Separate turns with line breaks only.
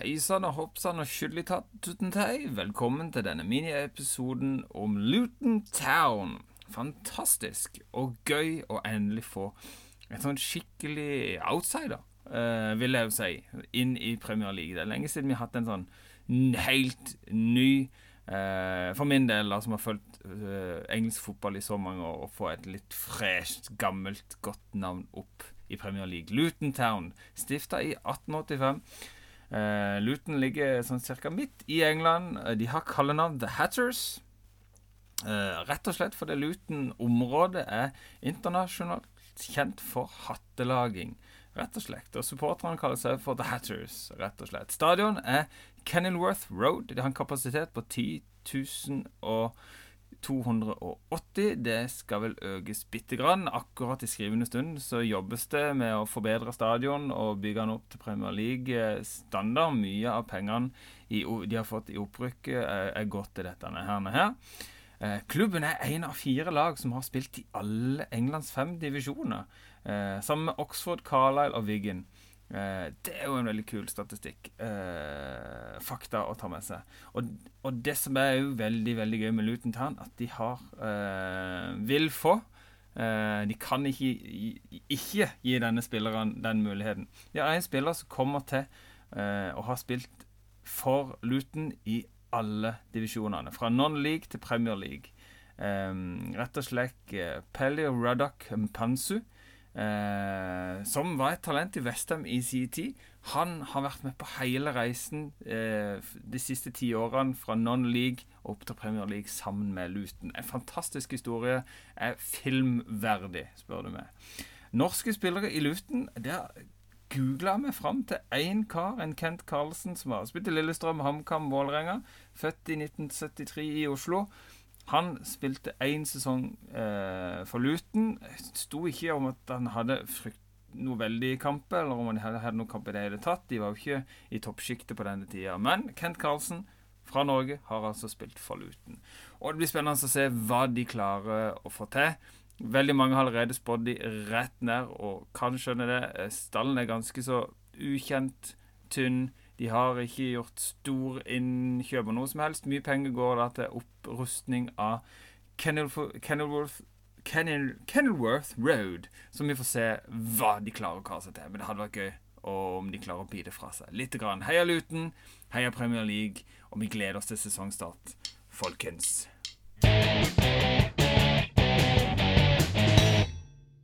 Hei sann og hopp sann og tei. Velkommen til denne miniepisoden om Luton Town. Fantastisk og gøy å endelig få en sånn skikkelig outsider, uh, vil jeg jo si, inn i Premier League. Det er lenge siden vi har hatt en sånn helt ny uh, For min del, som har fulgt uh, engelsk fotball i så mange år, å få et litt fresht, gammelt, godt navn opp i Premier League. Luton Town, stifta i 1885. Uh, Luton ligger sånn cirka midt i England. De har kallenavn The Hatters. Uh, rett og slett fordi Luton-området er internasjonalt kjent for hattelaging. Rett og slett. Og supporterne kaller seg for The Hatters. rett og slett. Stadion er Kenilworth Road. De har en kapasitet på 10 280. Det skal vel økes bitte grann. Akkurat i skrivende stund så jobbes det med å forbedre stadion og bygge den opp til Premier League-standard. Mye av pengene de har fått i opprykk, er gått til dette her. Eh, klubben er én av fire lag som har spilt i alle Englands fem divisjoner. Eh, sammen med Oxford, Carlisle og Wiggen. Eh, det er jo en veldig kul statistikk. fakta å ta med seg. Og, og, det som er jo veldig veldig gøy med Luton Town, at de har vil få De kan ikke, ikke gi denne spilleren den muligheten. De har en spiller som kommer til og har spilt for Luton i alle divisjonene. Fra non-league til Premier League. Rett og slett uh, Pelio Ruddock Mpansu, uh, som var et talent i Westham i sin tid. Han har vært med på hele reisen eh, de siste ti årene, fra non-league opp til Premier League sammen med Luton. En fantastisk historie. Er filmverdig, spør du meg. Norske spillere i Luton det er googla vi fram til én kar, en Kent Carlsen, som har spilt i Lillestrøm, HamKam, Vålerenga. Født i 1973 i Oslo. Han spilte én sesong eh, for Luton. Sto ikke om at han hadde frykt noe veldig i kamp, eller om han hadde, noen kamp i det hele tatt. De var jo ikke i toppsjiktet på denne tida. Men Kent Carlsen fra Norge har altså spilt for Luton. Og det blir spennende å se hva de klarer å få til. Veldig mange har allerede spådd de rett ned, og kan skjønne det. Stallen er ganske så ukjent, tynn. De har ikke gjort stor innkjøp av noe som helst. Mye penger går da til opprustning av Kenilworth, Kenil, Kenilworth Road. Så vi får se hva de klarer å kare seg til. Men det hadde vært gøy om de klarer å bite fra seg litt. Grann. Heia Luton, heia Premier League, og vi gleder oss til sesongstart, folkens.